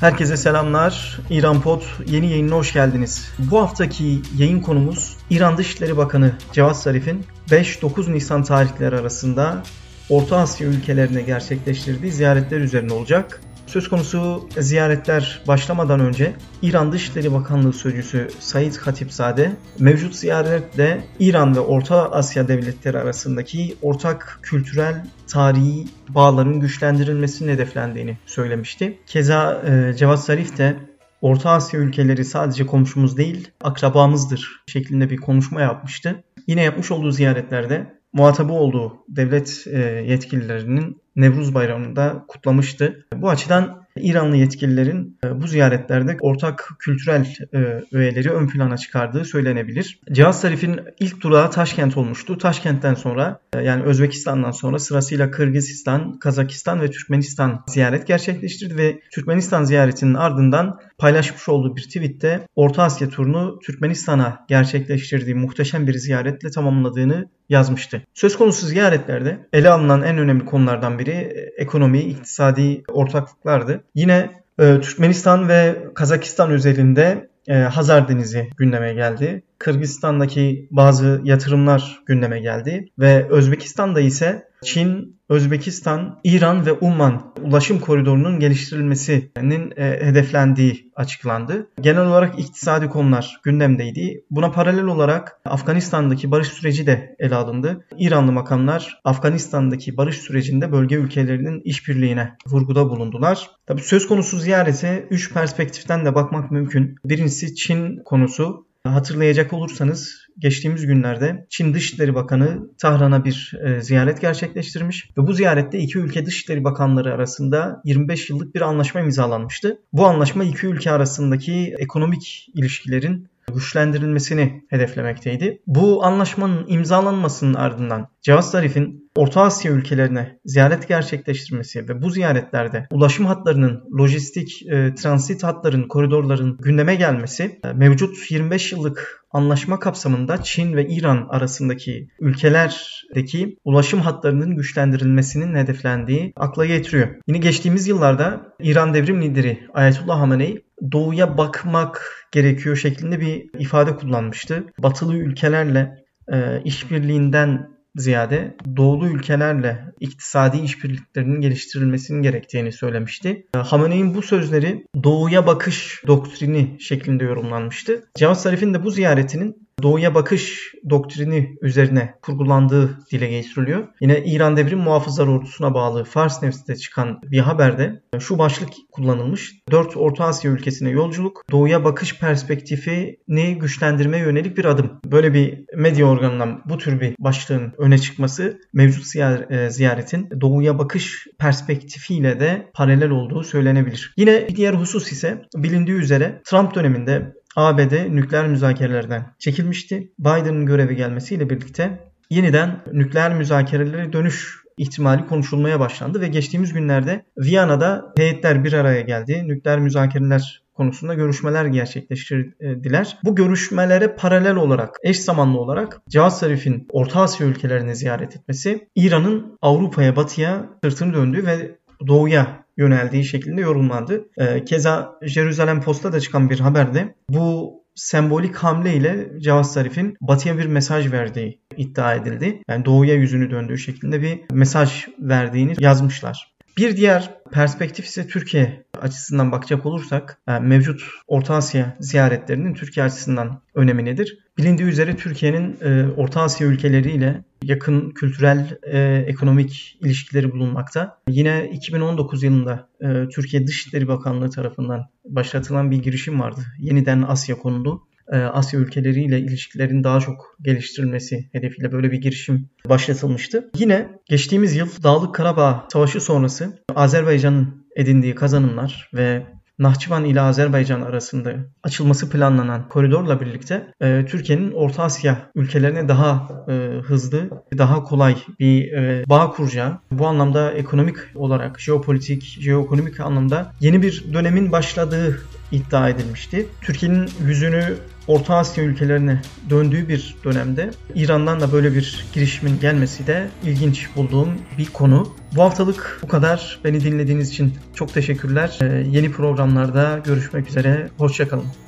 Herkese selamlar. İran Pod yeni yayınına hoş geldiniz. Bu haftaki yayın konumuz İran Dışişleri Bakanı Cevat Zarif'in 5-9 Nisan tarihleri arasında Orta Asya ülkelerine gerçekleştirdiği ziyaretler üzerine olacak. Söz konusu ziyaretler başlamadan önce İran Dışişleri Bakanlığı Sözcüsü Said Hatipzade mevcut ziyaretle İran ve Orta Asya devletleri arasındaki ortak kültürel tarihi bağların güçlendirilmesinin hedeflendiğini söylemişti. Keza e, Cevat Zarif de Orta Asya ülkeleri sadece komşumuz değil, akrabamızdır şeklinde bir konuşma yapmıştı. Yine yapmış olduğu ziyaretlerde muhatabı olduğu devlet e, yetkililerinin Nevruz Bayramı'nda kutlamıştı. Bu açıdan İranlı yetkililerin e, bu ziyaretlerde ortak kültürel e, öğeleri ön plana çıkardığı söylenebilir. Cihaz Zarif'in ilk durağı Taşkent olmuştu. Taşkent'ten sonra e, yani Özbekistan'dan sonra sırasıyla Kırgızistan, Kazakistan ve Türkmenistan ziyaret gerçekleştirdi ve Türkmenistan ziyaretinin ardından paylaşmış olduğu bir tweette Orta Asya turunu Türkmenistan'a gerçekleştirdiği muhteşem bir ziyaretle tamamladığını yazmıştı. Söz konusu ziyaretlerde ele alınan en önemli konulardan biri ekonomi, iktisadi ortaklıklardı. Yine e, Türkmenistan ve Kazakistan özelinde e, Hazar Denizi gündeme geldi. Kırgızistan'daki bazı yatırımlar gündeme geldi ve Özbekistan'da ise Çin, Özbekistan, İran ve Umman ulaşım koridorunun geliştirilmesinin e, hedeflendiği açıklandı. Genel olarak iktisadi konular gündemdeydi. Buna paralel olarak Afganistan'daki barış süreci de ele alındı. İranlı makamlar Afganistan'daki barış sürecinde bölge ülkelerinin işbirliğine vurguda bulundular. Tabi söz konusu ziyarete 3 perspektiften de bakmak mümkün. Birincisi Çin konusu. Hatırlayacak olursanız geçtiğimiz günlerde Çin Dışişleri Bakanı Tahran'a bir e, ziyaret gerçekleştirmiş ve bu ziyarette iki ülke Dışişleri Bakanları arasında 25 yıllık bir anlaşma imzalanmıştı. Bu anlaşma iki ülke arasındaki ekonomik ilişkilerin güçlendirilmesini hedeflemekteydi. Bu anlaşmanın imzalanmasının ardından Cevat Zarif'in Orta Asya ülkelerine ziyaret gerçekleştirmesi ve bu ziyaretlerde ulaşım hatlarının, lojistik, e, transit hatların, koridorların gündeme gelmesi e, mevcut 25 yıllık anlaşma kapsamında Çin ve İran arasındaki ülkelerdeki ulaşım hatlarının güçlendirilmesinin hedeflendiği akla getiriyor. Yine geçtiğimiz yıllarda İran devrim lideri Ayetullah Hamenei doğuya bakmak gerekiyor şeklinde bir ifade kullanmıştı. Batılı ülkelerle e, işbirliğinden ziyade doğulu ülkelerle iktisadi işbirliklerinin geliştirilmesinin gerektiğini söylemişti. E, Hamene'in bu sözleri doğuya bakış doktrini şeklinde yorumlanmıştı. Cevat Zarif'in de bu ziyaretinin doğuya bakış doktrini üzerine kurgulandığı dile getiriliyor. Yine İran Devrim Muhafızlar Ordusu'na bağlı Fars Nefsi'de çıkan bir haberde şu başlık kullanılmış. 4 Orta Asya ülkesine yolculuk, doğuya bakış perspektifini güçlendirmeye yönelik bir adım. Böyle bir medya organından bu tür bir başlığın öne çıkması mevcut e, ziyaretin doğuya bakış perspektifiyle de paralel olduğu söylenebilir. Yine bir diğer husus ise bilindiği üzere Trump döneminde ABD nükleer müzakerelerden çekilmişti. Biden'ın göreve gelmesiyle birlikte yeniden nükleer müzakerelere dönüş ihtimali konuşulmaya başlandı ve geçtiğimiz günlerde Viyana'da heyetler bir araya geldi. Nükleer müzakereler konusunda görüşmeler gerçekleştirdiler. Bu görüşmelere paralel olarak, eş zamanlı olarak Cevaz Zarif'in Orta Asya ülkelerini ziyaret etmesi, İran'ın Avrupa'ya, Batı'ya sırtını döndüğü ve Doğu'ya yöneldiği şeklinde yorumlandı. Ee, keza Jerusalem Post'ta da çıkan bir haberde bu sembolik hamle ile Cevaz Zarif'in batıya bir mesaj verdiği iddia edildi. Yani doğuya yüzünü döndüğü şeklinde bir mesaj verdiğini yazmışlar. Bir diğer perspektif ise Türkiye açısından bakacak olursak e, mevcut Orta Asya ziyaretlerinin Türkiye açısından önemi nedir? Bilindiği üzere Türkiye'nin e, Orta Asya ülkeleriyle yakın kültürel, e, ekonomik ilişkileri bulunmakta. Yine 2019 yılında Türkiye Dışişleri Bakanlığı tarafından başlatılan bir girişim vardı. Yeniden Asya konulu. E, Asya ülkeleriyle ilişkilerin daha çok geliştirilmesi hedefiyle böyle bir girişim başlatılmıştı. Yine geçtiğimiz yıl Dağlık Karabağ Savaşı sonrası Azerbaycan'ın edindiği kazanımlar ve Nahçıvan ile Azerbaycan arasında açılması planlanan koridorla birlikte e, Türkiye'nin Orta Asya ülkelerine daha e, hızlı, daha kolay bir e, bağ kuracağı, bu anlamda ekonomik olarak, jeopolitik, jeoekonomik anlamda yeni bir dönemin başladığı iddia edilmişti. Türkiye'nin yüzünü Orta Asya ülkelerine döndüğü bir dönemde İran'dan da böyle bir girişimin gelmesi de ilginç bulduğum bir konu. Bu haftalık bu kadar. Beni dinlediğiniz için çok teşekkürler. Ee, yeni programlarda görüşmek üzere. Hoşçakalın.